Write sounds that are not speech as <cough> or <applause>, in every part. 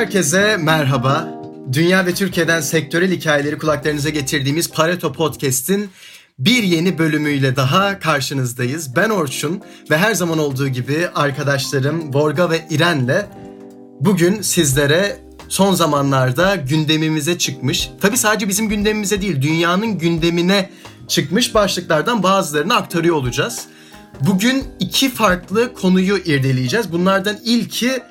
Herkese merhaba. Dünya ve Türkiye'den sektörel hikayeleri kulaklarınıza getirdiğimiz Pareto Podcast'in bir yeni bölümüyle daha karşınızdayız. Ben Orçun ve her zaman olduğu gibi arkadaşlarım Vorga ve İren'le bugün sizlere son zamanlarda gündemimize çıkmış, tabi sadece bizim gündemimize değil dünyanın gündemine çıkmış başlıklardan bazılarını aktarıyor olacağız. Bugün iki farklı konuyu irdeleyeceğiz. Bunlardan ilki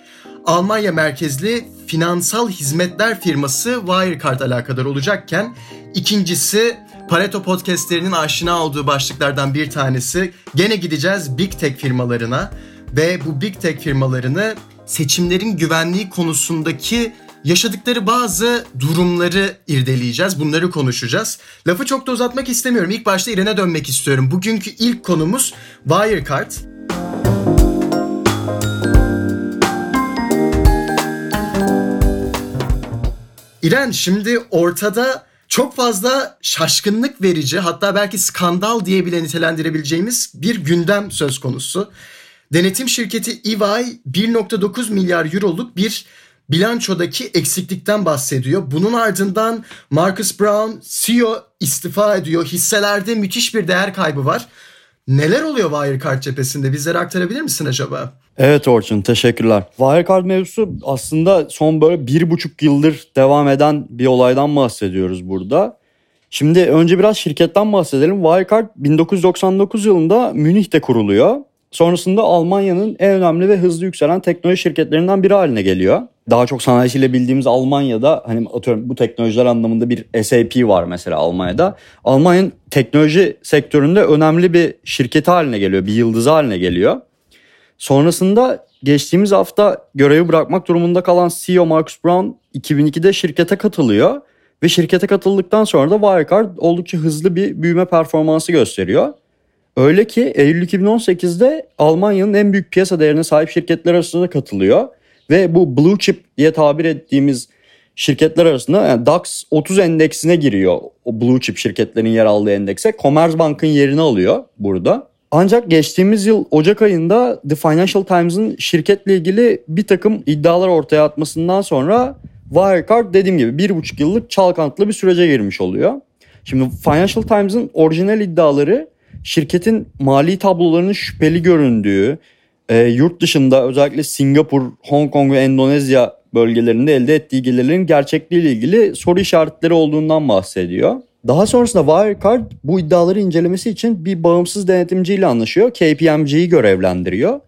Almanya merkezli finansal hizmetler firması Wirecard alakadar olacakken ikincisi Pareto podcastlerinin aşina olduğu başlıklardan bir tanesi gene gideceğiz Big Tech firmalarına ve bu Big Tech firmalarını seçimlerin güvenliği konusundaki yaşadıkları bazı durumları irdeleyeceğiz. Bunları konuşacağız. Lafı çok da uzatmak istemiyorum. İlk başta İrene dönmek istiyorum. Bugünkü ilk konumuz Wirecard. İren şimdi ortada çok fazla şaşkınlık verici hatta belki skandal diye bile nitelendirebileceğimiz bir gündem söz konusu. Denetim şirketi EY 1.9 milyar euroluk bir bilançodaki eksiklikten bahsediyor. Bunun ardından Marcus Brown CEO istifa ediyor. Hisselerde müthiş bir değer kaybı var. Neler oluyor Wirecard cephesinde? Bizlere aktarabilir misin acaba? Evet Orçun teşekkürler. Wirecard mevzusu aslında son böyle bir buçuk yıldır devam eden bir olaydan bahsediyoruz burada. Şimdi önce biraz şirketten bahsedelim. Wirecard 1999 yılında Münih'te kuruluyor. Sonrasında Almanya'nın en önemli ve hızlı yükselen teknoloji şirketlerinden biri haline geliyor. Daha çok sanayisiyle bildiğimiz Almanya'da hani atıyorum bu teknolojiler anlamında bir SAP var mesela Almanya'da. Almanya'nın teknoloji sektöründe önemli bir şirketi haline geliyor, bir yıldızı haline geliyor. Sonrasında geçtiğimiz hafta görevi bırakmak durumunda kalan CEO Marcus Brown 2002'de şirkete katılıyor. Ve şirkete katıldıktan sonra da Wirecard oldukça hızlı bir büyüme performansı gösteriyor. Öyle ki Eylül 2018'de Almanya'nın en büyük piyasa değerine sahip şirketler arasında katılıyor. Ve bu blue chip diye tabir ettiğimiz şirketler arasında yani DAX 30 endeksine giriyor. O blue chip şirketlerin yer aldığı endekse. Commerzbank'ın yerini alıyor burada. Ancak geçtiğimiz yıl Ocak ayında The Financial Times'ın şirketle ilgili bir takım iddialar ortaya atmasından sonra Wirecard dediğim gibi bir buçuk yıllık çalkantılı bir sürece girmiş oluyor. Şimdi Financial Times'ın orijinal iddiaları şirketin mali tablolarının şüpheli göründüğü, e, yurt dışında özellikle Singapur, Hong Kong ve Endonezya bölgelerinde elde ettiği gelirlerin gerçekliği ile ilgili soru işaretleri olduğundan bahsediyor. Daha sonrasında Wirecard bu iddiaları incelemesi için bir bağımsız denetimciyle anlaşıyor. KPMG'yi görevlendiriyor.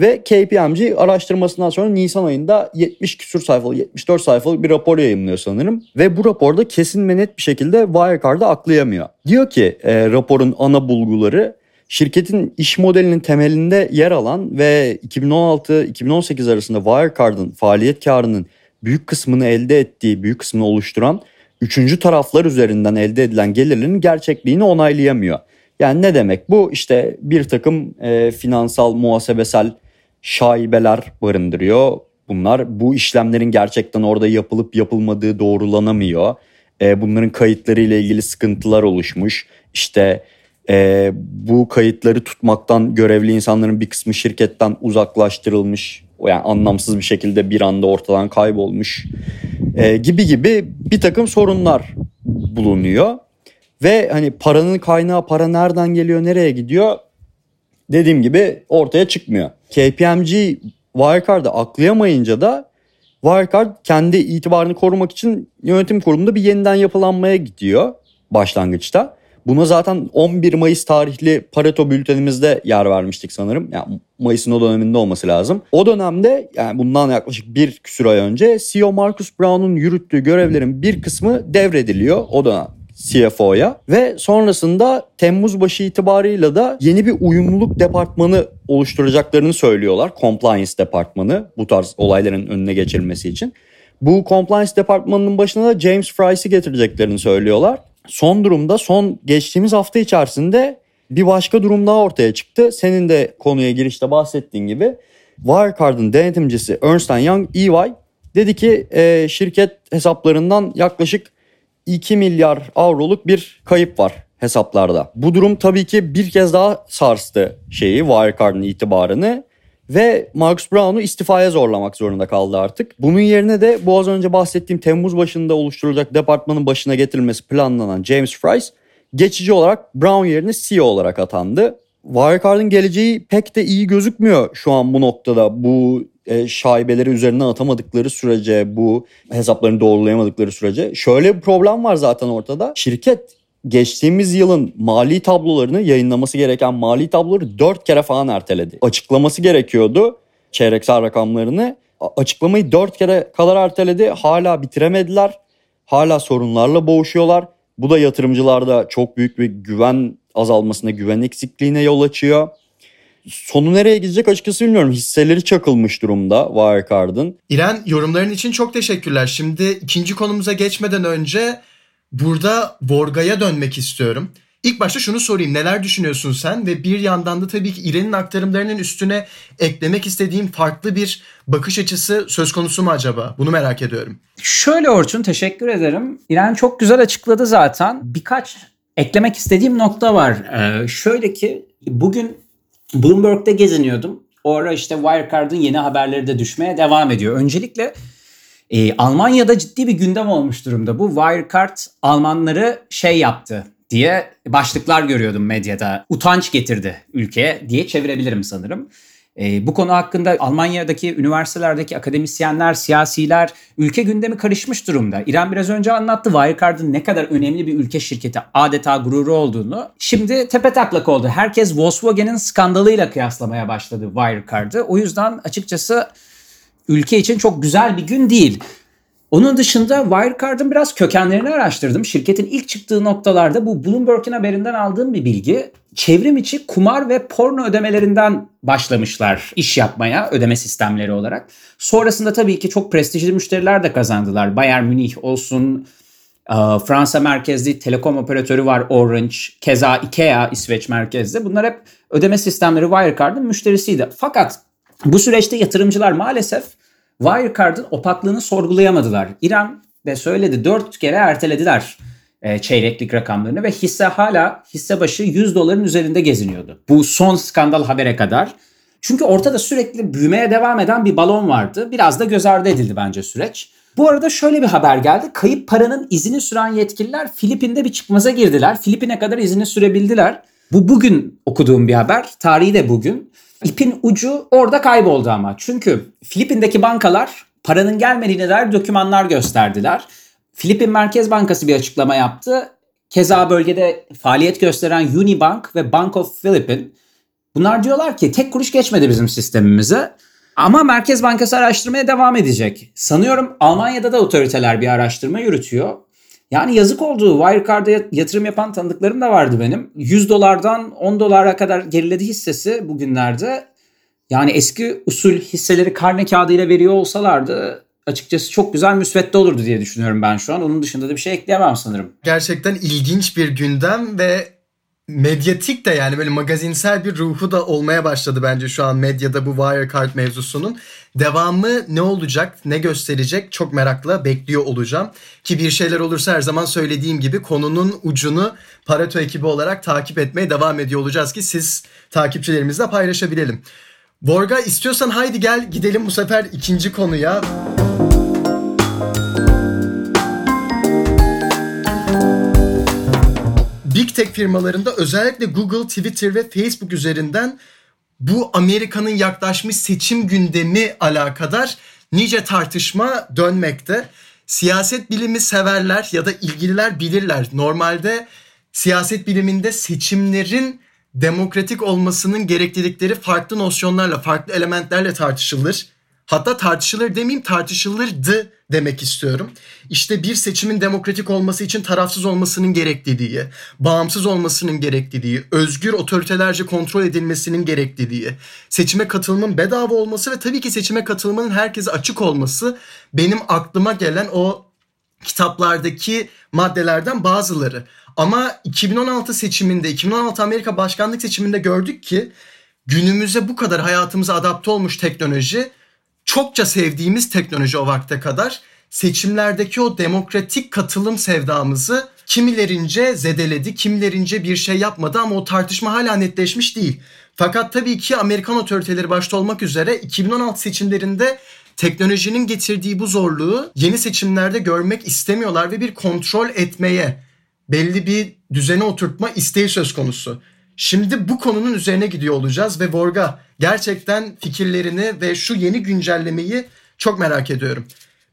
Ve KPMG araştırmasından sonra Nisan ayında 70 küsur sayfalık, 74 sayfalık bir rapor yayınlıyor sanırım. Ve bu raporda kesin ve net bir şekilde Wirecard'ı aklayamıyor. Diyor ki e, raporun ana bulguları şirketin iş modelinin temelinde yer alan ve 2016-2018 arasında Wirecard'ın faaliyet karının büyük kısmını elde ettiği, büyük kısmını oluşturan üçüncü taraflar üzerinden elde edilen gelirlerin gerçekliğini onaylayamıyor. Yani ne demek bu? İşte bir takım e, finansal, muhasebesel şaibeler barındırıyor. Bunlar bu işlemlerin gerçekten orada yapılıp yapılmadığı doğrulanamıyor. E, bunların kayıtları ile ilgili sıkıntılar oluşmuş. İşte e, bu kayıtları tutmaktan görevli insanların bir kısmı şirketten uzaklaştırılmış. Yani anlamsız bir şekilde bir anda ortadan kaybolmuş e, gibi gibi bir takım sorunlar bulunuyor. Ve hani paranın kaynağı para nereden geliyor nereye gidiyor dediğim gibi ortaya çıkmıyor. KPMG Wirecard'ı aklayamayınca da Wirecard kendi itibarını korumak için yönetim kurulunda bir yeniden yapılanmaya gidiyor başlangıçta. Buna zaten 11 Mayıs tarihli Pareto bültenimizde yer vermiştik sanırım. Yani Mayıs'ın o döneminde olması lazım. O dönemde yani bundan yaklaşık bir küsur ay önce CEO Marcus Brown'un yürüttüğü görevlerin bir kısmı devrediliyor o dönem CFO'ya ve sonrasında Temmuz başı itibarıyla da yeni bir uyumluluk departmanı oluşturacaklarını söylüyorlar. Compliance departmanı bu tarz olayların önüne geçilmesi için. Bu compliance departmanının başına da James Frice'i getireceklerini söylüyorlar. Son durumda son geçtiğimiz hafta içerisinde bir başka durum daha ortaya çıktı. Senin de konuya girişte bahsettiğin gibi Wirecard'ın denetimcisi Ernst Young EY dedi ki e, şirket hesaplarından yaklaşık 2 milyar avroluk bir kayıp var hesaplarda. Bu durum tabii ki bir kez daha sarstı şeyi Wirecard'ın itibarını ve Marcus Brown'u istifaya zorlamak zorunda kaldı artık. Bunun yerine de bu az önce bahsettiğim Temmuz başında oluşturulacak departmanın başına getirilmesi planlanan James Price geçici olarak Brown yerine CEO olarak atandı. Wirecard'ın geleceği pek de iyi gözükmüyor şu an bu noktada. Bu e, şaibeleri üzerinden atamadıkları sürece, bu hesaplarını doğrulayamadıkları sürece. Şöyle bir problem var zaten ortada. Şirket geçtiğimiz yılın mali tablolarını yayınlaması gereken mali tabloları dört kere falan erteledi. Açıklaması gerekiyordu çeyreksel rakamlarını. Açıklamayı dört kere kadar erteledi. Hala bitiremediler. Hala sorunlarla boğuşuyorlar. Bu da yatırımcılarda çok büyük bir güven azalmasına, güven eksikliğine yol açıyor. Sonu nereye gidecek açıkçası bilmiyorum. Hisseleri çakılmış durumda Wirecard'ın. İren yorumların için çok teşekkürler. Şimdi ikinci konumuza geçmeden önce burada Borga'ya dönmek istiyorum. İlk başta şunu sorayım. Neler düşünüyorsun sen? Ve bir yandan da tabii ki İren'in aktarımlarının üstüne eklemek istediğim farklı bir bakış açısı söz konusu mu acaba? Bunu merak ediyorum. Şöyle Orçun teşekkür ederim. İren çok güzel açıkladı zaten. Birkaç eklemek istediğim nokta var. Ee, şöyle ki bugün Bloomberg'de geziniyordum. O ara işte Wirecard'ın yeni haberleri de düşmeye devam ediyor. Öncelikle e, Almanya'da ciddi bir gündem olmuş durumda. Bu Wirecard Almanları şey yaptı diye başlıklar görüyordum medyada. Utanç getirdi ülkeye diye çevirebilirim sanırım. E, bu konu hakkında Almanya'daki üniversitelerdeki akademisyenler, siyasiler, ülke gündemi karışmış durumda. İrem biraz önce anlattı Wirecard'ın ne kadar önemli bir ülke şirketi, adeta gururu olduğunu. Şimdi tepe taklak oldu. Herkes Volkswagen'in skandalıyla kıyaslamaya başladı Wirecard'ı. O yüzden açıkçası ülke için çok güzel bir gün değil. Onun dışında Wirecard'ın biraz kökenlerini araştırdım. Şirketin ilk çıktığı noktalarda bu Bloomberg'in haberinden aldığım bir bilgi. Çevrim içi kumar ve porno ödemelerinden başlamışlar iş yapmaya ödeme sistemleri olarak. Sonrasında tabii ki çok prestijli müşteriler de kazandılar. Bayern Münih olsun, Fransa merkezli telekom operatörü var Orange, keza Ikea İsveç merkezli. Bunlar hep ödeme sistemleri Wirecard'ın müşterisiydi. Fakat bu süreçte yatırımcılar maalesef Wirecard'ın opaklığını sorgulayamadılar. İran de söyledi dört kere ertelediler e, çeyreklik rakamlarını ve hisse hala hisse başı 100 doların üzerinde geziniyordu. Bu son skandal habere kadar. Çünkü ortada sürekli büyümeye devam eden bir balon vardı. Biraz da göz ardı edildi bence süreç. Bu arada şöyle bir haber geldi. Kayıp paranın izini süren yetkililer Filipin'de bir çıkmaza girdiler. Filipin'e kadar izini sürebildiler. Bu bugün okuduğum bir haber. Tarihi de bugün. İpin ucu orada kayboldu ama. Çünkü Filipin'deki bankalar paranın gelmediğine dair dokümanlar gösterdiler. Filipin Merkez Bankası bir açıklama yaptı. Keza bölgede faaliyet gösteren Unibank ve Bank of Philippine bunlar diyorlar ki tek kuruş geçmedi bizim sistemimize. Ama Merkez Bankası araştırmaya devam edecek. Sanıyorum Almanya'da da otoriteler bir araştırma yürütüyor. Yani yazık oldu. Wirecard'a yatırım yapan tanıdıklarım da vardı benim. 100 dolardan 10 dolara kadar geriledi hissesi bugünlerde. Yani eski usul hisseleri karne kağıdıyla veriyor olsalardı açıkçası çok güzel müsvedde olurdu diye düşünüyorum ben şu an. Onun dışında da bir şey ekleyemem sanırım. Gerçekten ilginç bir gündem ve medyatik de yani böyle magazinsel bir ruhu da olmaya başladı bence şu an medyada bu Wirecard mevzusunun. Devamı ne olacak, ne gösterecek çok merakla bekliyor olacağım. Ki bir şeyler olursa her zaman söylediğim gibi konunun ucunu Pareto ekibi olarak takip etmeye devam ediyor olacağız ki siz takipçilerimizle paylaşabilelim. Borga istiyorsan haydi gel gidelim bu sefer ikinci konuya. Big Tech firmalarında özellikle Google, Twitter ve Facebook üzerinden bu Amerika'nın yaklaşmış seçim gündemi alakadar nice tartışma dönmekte. Siyaset bilimi severler ya da ilgililer bilirler. Normalde siyaset biliminde seçimlerin demokratik olmasının gereklilikleri farklı nosyonlarla, farklı elementlerle tartışılır. Hatta tartışılır demeyeyim tartışılırdı demek istiyorum. İşte bir seçimin demokratik olması için tarafsız olmasının gerekliliği, bağımsız olmasının gerekliliği, özgür otoritelerce kontrol edilmesinin gerekliliği, seçime katılımın bedava olması ve tabii ki seçime katılımının herkese açık olması benim aklıma gelen o kitaplardaki maddelerden bazıları. Ama 2016 seçiminde, 2016 Amerika başkanlık seçiminde gördük ki günümüze bu kadar hayatımıza adapte olmuş teknoloji çokça sevdiğimiz teknoloji o vakte kadar seçimlerdeki o demokratik katılım sevdamızı kimilerince zedeledi, kimilerince bir şey yapmadı ama o tartışma hala netleşmiş değil. Fakat tabii ki Amerikan otoriteleri başta olmak üzere 2016 seçimlerinde teknolojinin getirdiği bu zorluğu yeni seçimlerde görmek istemiyorlar ve bir kontrol etmeye, belli bir düzene oturtma isteği söz konusu. Şimdi bu konunun üzerine gidiyor olacağız ve Vorga gerçekten fikirlerini ve şu yeni güncellemeyi çok merak ediyorum.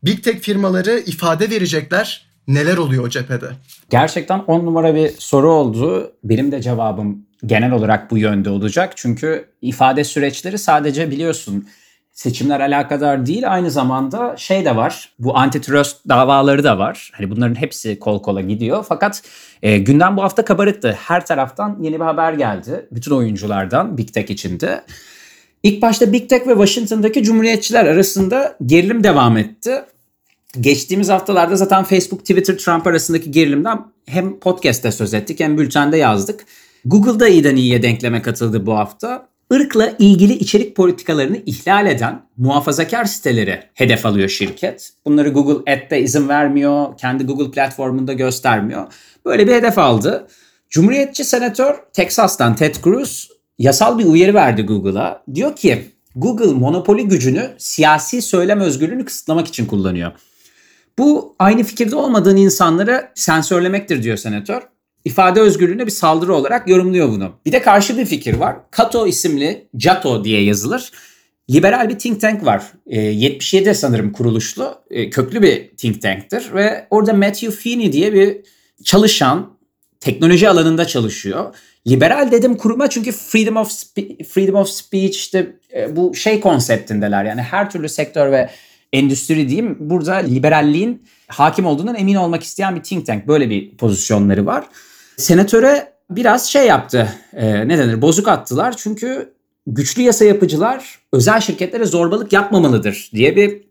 Big Tech firmaları ifade verecekler. Neler oluyor o cephede? Gerçekten on numara bir soru oldu. Benim de cevabım genel olarak bu yönde olacak. Çünkü ifade süreçleri sadece biliyorsun seçimler alakadar değil aynı zamanda şey de var. Bu antitrust davaları da var. Hani bunların hepsi kol kola gidiyor. Fakat e, gündem bu hafta kabarıktı. Her taraftan yeni bir haber geldi. Bütün oyunculardan Big Tech içinde. İlk başta Big Tech ve Washington'daki cumhuriyetçiler arasında gerilim devam etti. Geçtiğimiz haftalarda zaten Facebook, Twitter, Trump arasındaki gerilimden hem podcast'te söz ettik hem bültende yazdık. Google'da iyiden iyiye denkleme katıldı bu hafta. Irkla ilgili içerik politikalarını ihlal eden muhafazakar siteleri hedef alıyor şirket. Bunları Google Ad'de izin vermiyor, kendi Google platformunda göstermiyor. Böyle bir hedef aldı. Cumhuriyetçi senatör Texas'tan Ted Cruz yasal bir uyarı verdi Google'a. Diyor ki Google monopoli gücünü siyasi söylem özgürlüğünü kısıtlamak için kullanıyor. Bu aynı fikirde olmadığın insanlara sensörlemektir diyor senatör. İfade özgürlüğüne bir saldırı olarak yorumluyor bunu. Bir de karşı bir fikir var. Cato isimli, Cato diye yazılır. Liberal bir think tank var. E, 77 sanırım kuruluşlu. E, köklü bir think tank'tir. Ve orada Matthew Feeney diye bir çalışan, teknoloji alanında çalışıyor. Liberal dedim kuruma çünkü freedom of freedom of speech işte e, bu şey konseptindeler. Yani her türlü sektör ve endüstri diyeyim burada liberalliğin hakim olduğundan emin olmak isteyen bir think tank. Böyle bir pozisyonları var. Senatöre biraz şey yaptı. E, ne denir? Bozuk attılar. Çünkü güçlü yasa yapıcılar özel şirketlere zorbalık yapmamalıdır diye bir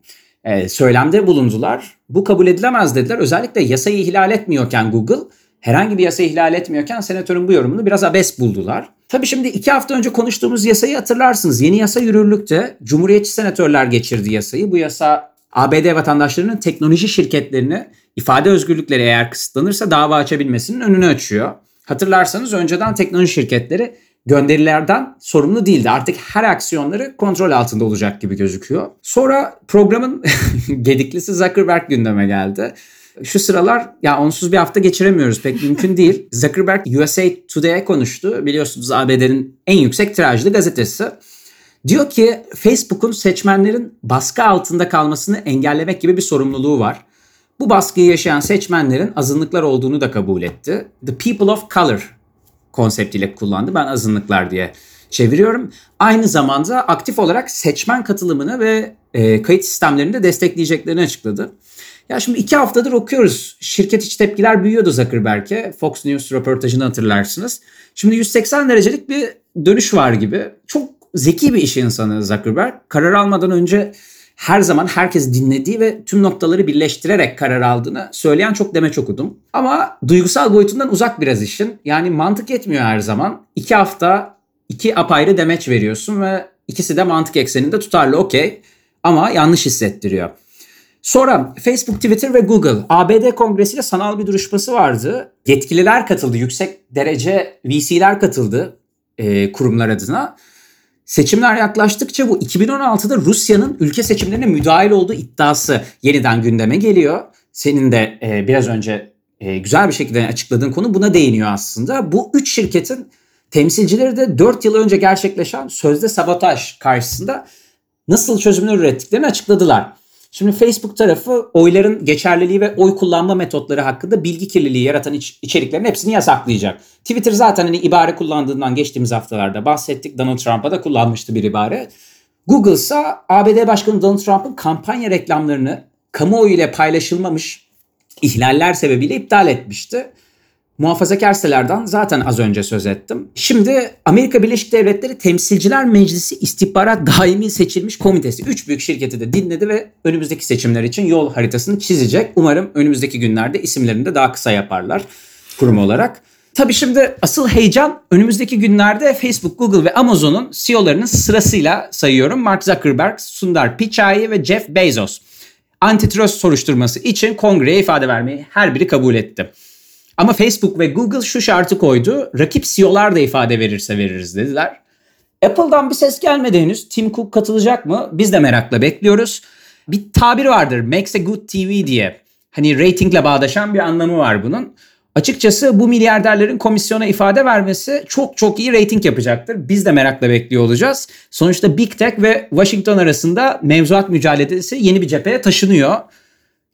e, söylemde bulundular. Bu kabul edilemez dediler. Özellikle yasayı ihlal etmiyorken Google herhangi bir yasa ihlal etmiyorken senatörün bu yorumunu biraz abes buldular. Tabii şimdi iki hafta önce konuştuğumuz yasayı hatırlarsınız. Yeni yasa yürürlükte Cumhuriyetçi senatörler geçirdi yasayı. Bu yasa ABD vatandaşlarının teknoloji şirketlerini ifade özgürlükleri eğer kısıtlanırsa dava açabilmesinin önünü açıyor. Hatırlarsanız önceden teknoloji şirketleri gönderilerden sorumlu değildi. Artık her aksiyonları kontrol altında olacak gibi gözüküyor. Sonra programın <laughs> gediklisi Zuckerberg gündeme geldi şu sıralar ya onsuz bir hafta geçiremiyoruz pek mümkün değil. <laughs> Zuckerberg USA Today'e konuştu. Biliyorsunuz ABD'nin en yüksek tirajlı gazetesi. Diyor ki Facebook'un seçmenlerin baskı altında kalmasını engellemek gibi bir sorumluluğu var. Bu baskıyı yaşayan seçmenlerin azınlıklar olduğunu da kabul etti. The people of color konseptiyle kullandı. Ben azınlıklar diye çeviriyorum. Aynı zamanda aktif olarak seçmen katılımını ve e, kayıt sistemlerini de destekleyeceklerini açıkladı. Ya şimdi iki haftadır okuyoruz. Şirket içi tepkiler büyüyordu Zuckerberg'e. Fox News röportajını hatırlarsınız. Şimdi 180 derecelik bir dönüş var gibi. Çok zeki bir iş insanı Zuckerberg. Karar almadan önce her zaman herkes dinlediği ve tüm noktaları birleştirerek karar aldığını söyleyen çok demeç okudum. Ama duygusal boyutundan uzak biraz işin. Yani mantık etmiyor her zaman. İki hafta iki apayrı demeç veriyorsun ve ikisi de mantık ekseninde tutarlı okey. Ama yanlış hissettiriyor. Sonra Facebook, Twitter ve Google ABD kongresiyle sanal bir duruşması vardı. Yetkililer katıldı, yüksek derece VC'ler katıldı e, kurumlar adına. Seçimler yaklaştıkça bu 2016'da Rusya'nın ülke seçimlerine müdahil olduğu iddiası yeniden gündeme geliyor. Senin de e, biraz önce e, güzel bir şekilde açıkladığın konu buna değiniyor aslında. Bu üç şirketin temsilcileri de 4 yıl önce gerçekleşen sözde sabotaj karşısında nasıl çözümler ürettiklerini açıkladılar. Şimdi Facebook tarafı oyların geçerliliği ve oy kullanma metotları hakkında bilgi kirliliği yaratan iç, içeriklerin hepsini yasaklayacak. Twitter zaten hani ibare kullandığından geçtiğimiz haftalarda bahsettik. Donald Trump'a da kullanmıştı bir ibare. Google ise ABD Başkanı Donald Trump'ın kampanya reklamlarını kamuoyu ile paylaşılmamış ihlaller sebebiyle iptal etmişti. Muhafazakar sitelerden zaten az önce söz ettim. Şimdi Amerika Birleşik Devletleri Temsilciler Meclisi İstihbarat Daimi Seçilmiş Komitesi 3 büyük şirketi de dinledi ve önümüzdeki seçimler için yol haritasını çizecek. Umarım önümüzdeki günlerde isimlerini de daha kısa yaparlar kurum olarak. Tabii şimdi asıl heyecan önümüzdeki günlerde Facebook, Google ve Amazon'un CEO'larının sırasıyla sayıyorum. Mark Zuckerberg, Sundar Pichai ve Jeff Bezos. Antitrust soruşturması için kongreye ifade vermeyi her biri kabul etti. Ama Facebook ve Google şu şartı koydu. Rakip CEO'lar da ifade verirse veririz dediler. Apple'dan bir ses gelmedi henüz. Tim Cook katılacak mı? Biz de merakla bekliyoruz. Bir tabir vardır. Makes a good TV diye. Hani ratingle bağdaşan bir anlamı var bunun. Açıkçası bu milyarderlerin komisyona ifade vermesi çok çok iyi rating yapacaktır. Biz de merakla bekliyor olacağız. Sonuçta Big Tech ve Washington arasında mevzuat mücadelesi yeni bir cepheye taşınıyor.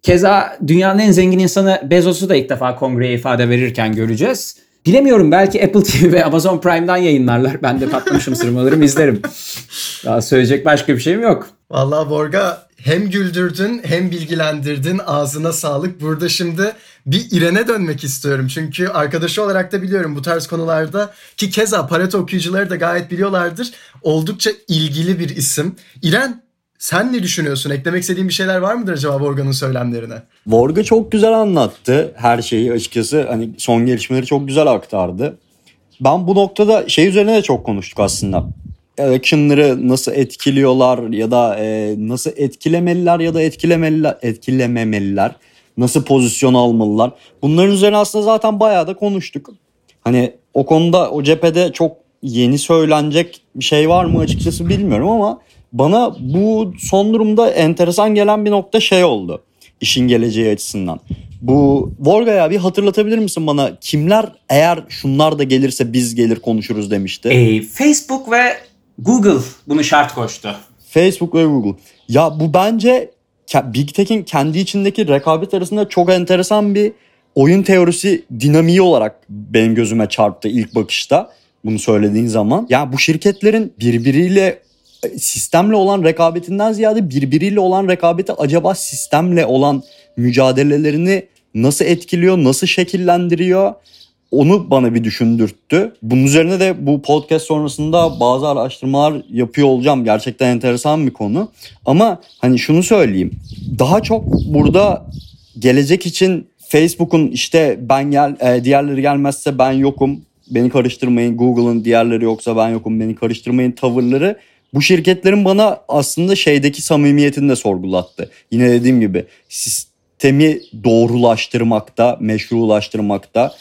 Keza dünyanın en zengin insanı Bezos'u da ilk defa kongreye ifade verirken göreceğiz. Bilemiyorum belki Apple TV ve Amazon Prime'dan yayınlarlar. Ben de patlamışım sırmalarım izlerim. Daha söyleyecek başka bir şeyim yok. Vallahi Borga hem güldürdün hem bilgilendirdin. Ağzına sağlık. Burada şimdi bir İren'e dönmek istiyorum. Çünkü arkadaşı olarak da biliyorum bu tarz konularda ki keza Pareto okuyucuları da gayet biliyorlardır. Oldukça ilgili bir isim. İren sen ne düşünüyorsun? Eklemek istediğin bir şeyler var mıdır acaba Borga'nın söylemlerine? Vorga çok güzel anlattı her şeyi açıkçası. Hani son gelişmeleri çok güzel aktardı. Ben bu noktada şey üzerine de çok konuştuk aslında. Election'ları nasıl etkiliyorlar ya da e, nasıl etkilemeliler ya da etkilemeliler, etkilememeliler. Nasıl pozisyon almalılar. Bunların üzerine aslında zaten bayağı da konuştuk. Hani o konuda o cephede çok yeni söylenecek bir şey var mı açıkçası bilmiyorum ama bana bu son durumda enteresan gelen bir nokta şey oldu. işin geleceği açısından. Bu Volga'ya bir hatırlatabilir misin bana kimler eğer şunlar da gelirse biz gelir konuşuruz demişti. Ee, Facebook ve Google bunu şart koştu. Facebook ve Google. Ya bu bence Big Tech'in kendi içindeki rekabet arasında çok enteresan bir oyun teorisi dinamiği olarak benim gözüme çarptı ilk bakışta bunu söylediğin zaman. Ya bu şirketlerin birbiriyle e, sistemle olan rekabetinden ziyade birbiriyle olan rekabeti acaba sistemle olan mücadelelerini nasıl etkiliyor, nasıl şekillendiriyor? Onu bana bir düşündürttü. Bunun üzerine de bu podcast sonrasında bazı araştırmalar yapıyor olacağım. Gerçekten enteresan bir konu. Ama hani şunu söyleyeyim. Daha çok burada gelecek için Facebook'un işte ben gel e, diğerleri gelmezse ben yokum. Beni karıştırmayın. Google'ın diğerleri yoksa ben yokum. Beni karıştırmayın tavırları bu şirketlerin bana aslında şeydeki samimiyetini de sorgulattı. Yine dediğim gibi sistemi doğrulaştırmakta, meşrulaştırmakta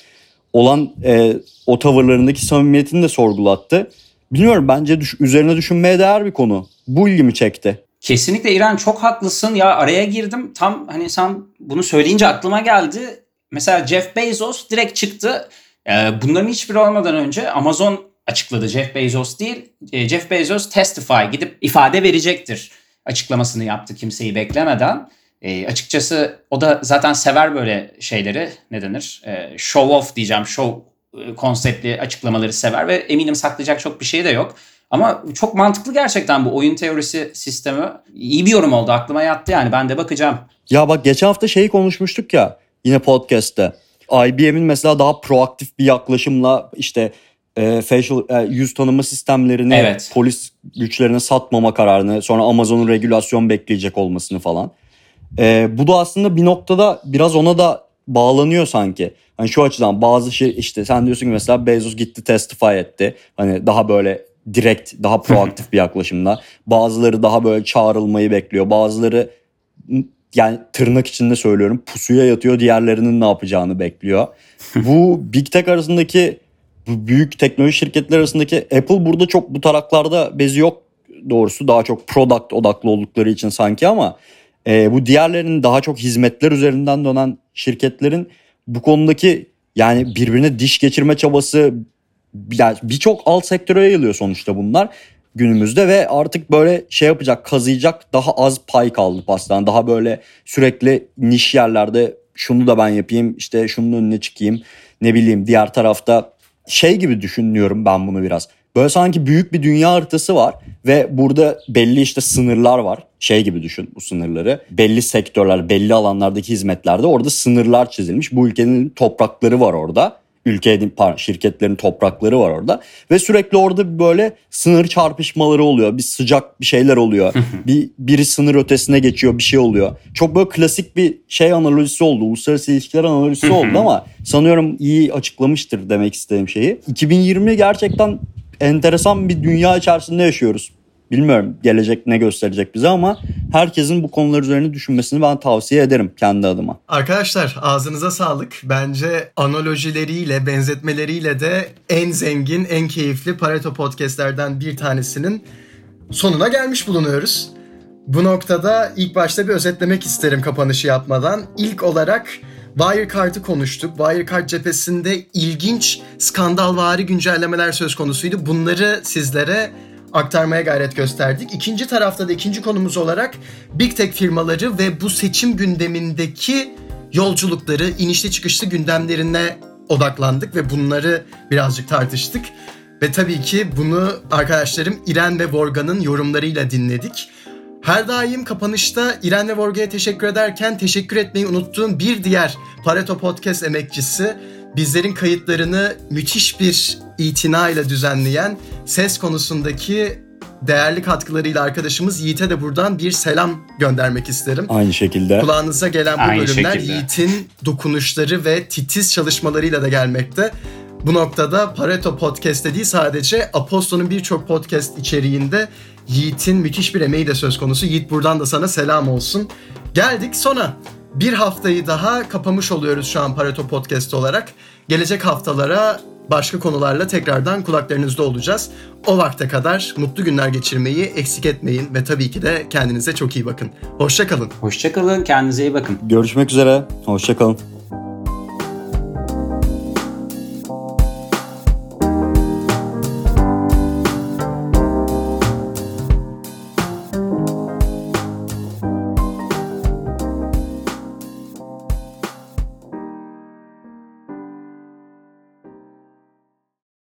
olan e, o tavırlarındaki samimiyetini de sorgulattı. Bilmiyorum bence düş- üzerine düşünmeye değer bir konu. Bu ilgimi çekti. Kesinlikle İran çok haklısın. Ya araya girdim. Tam hani sen bunu söyleyince aklıma geldi. Mesela Jeff Bezos direkt çıktı. Ee, bunların hiçbiri olmadan önce Amazon açıkladı. Jeff Bezos değil. E, Jeff Bezos testify gidip ifade verecektir açıklamasını yaptı kimseyi beklemeden. E, açıkçası o da zaten sever böyle şeyleri. Ne denir? E, show off diyeceğim. Show e, konseptli açıklamaları sever ve eminim saklayacak çok bir şey de yok. Ama çok mantıklı gerçekten bu oyun teorisi sistemi. İyi bir yorum oldu. Aklıma yattı yani. Ben de bakacağım. Ya bak geçen hafta şeyi konuşmuştuk ya yine podcast'te. IBM'in mesela daha proaktif bir yaklaşımla işte e, facial e, yüz tanıma sistemlerini Evet. polis güçlerine satmama kararını sonra Amazon'un regülasyon bekleyecek olmasını falan. E, bu da aslında bir noktada biraz ona da bağlanıyor sanki. Hani şu açıdan bazı şey işte sen diyorsun ki mesela Bezos gitti testify etti. Hani daha böyle direkt daha proaktif bir yaklaşımda. Bazıları daha böyle çağrılmayı bekliyor. Bazıları yani tırnak içinde söylüyorum pusuya yatıyor diğerlerinin ne yapacağını bekliyor. bu Big Tech arasındaki büyük teknoloji şirketler arasındaki Apple burada çok bu taraklarda bezi yok doğrusu daha çok product odaklı oldukları için sanki ama e, bu diğerlerinin daha çok hizmetler üzerinden dönen şirketlerin bu konudaki yani birbirine diş geçirme çabası yani birçok alt sektöre yayılıyor sonuçta bunlar günümüzde ve artık böyle şey yapacak kazıyacak daha az pay kaldı pastadan. Daha böyle sürekli niş yerlerde şunu da ben yapayım işte şunun önüne çıkayım ne bileyim diğer tarafta şey gibi düşünüyorum ben bunu biraz. Böyle sanki büyük bir dünya haritası var ve burada belli işte sınırlar var. Şey gibi düşün bu sınırları. Belli sektörler, belli alanlardaki hizmetlerde orada sınırlar çizilmiş. Bu ülkenin toprakları var orada. Ülke pardon, şirketlerin toprakları var orada ve sürekli orada böyle sınır çarpışmaları oluyor. Bir sıcak bir şeyler oluyor. bir biri sınır ötesine geçiyor, bir şey oluyor. Çok böyle klasik bir şey analojisi oldu. Uluslararası ilişkiler analojisi oldu ama sanıyorum iyi açıklamıştır demek istediğim şeyi. 2020 gerçekten enteresan bir dünya içerisinde yaşıyoruz. Bilmiyorum gelecek ne gösterecek bize ama herkesin bu konular üzerine düşünmesini ben tavsiye ederim kendi adıma. Arkadaşlar ağzınıza sağlık. Bence analojileriyle, benzetmeleriyle de en zengin, en keyifli Pareto podcastlerden bir tanesinin sonuna gelmiş bulunuyoruz. Bu noktada ilk başta bir özetlemek isterim kapanışı yapmadan. İlk olarak Wirecard'ı konuştuk. Wirecard cephesinde ilginç skandalvari güncellemeler söz konusuydu. Bunları sizlere aktarmaya gayret gösterdik. İkinci tarafta da ikinci konumuz olarak Big Tech firmaları ve bu seçim gündemindeki yolculukları, inişli çıkışlı gündemlerine odaklandık ve bunları birazcık tartıştık. Ve tabii ki bunu arkadaşlarım İren ve Vorgan'ın yorumlarıyla dinledik. Her daim kapanışta İren ve Vorga'ya teşekkür ederken teşekkür etmeyi unuttuğum bir diğer Pareto Podcast emekçisi bizlerin kayıtlarını müthiş bir itinayla düzenleyen ses konusundaki değerli katkılarıyla arkadaşımız Yiğit'e de buradan bir selam göndermek isterim. Aynı şekilde. Kulağınıza gelen bu Aynı bölümler şekilde. Yiğit'in dokunuşları ve titiz çalışmalarıyla da gelmekte. Bu noktada Pareto Podcast değil sadece Aposto'nun birçok podcast içeriğinde Yiğit'in müthiş bir emeği de söz konusu. Yiğit buradan da sana selam olsun. Geldik sona. Bir haftayı daha kapamış oluyoruz şu an Pareto Podcast olarak. Gelecek haftalara başka konularla tekrardan kulaklarınızda olacağız. O vakte kadar mutlu günler geçirmeyi eksik etmeyin ve tabii ki de kendinize çok iyi bakın. Hoşçakalın. Hoşçakalın, kendinize iyi bakın. Görüşmek üzere. Hoşçakalın.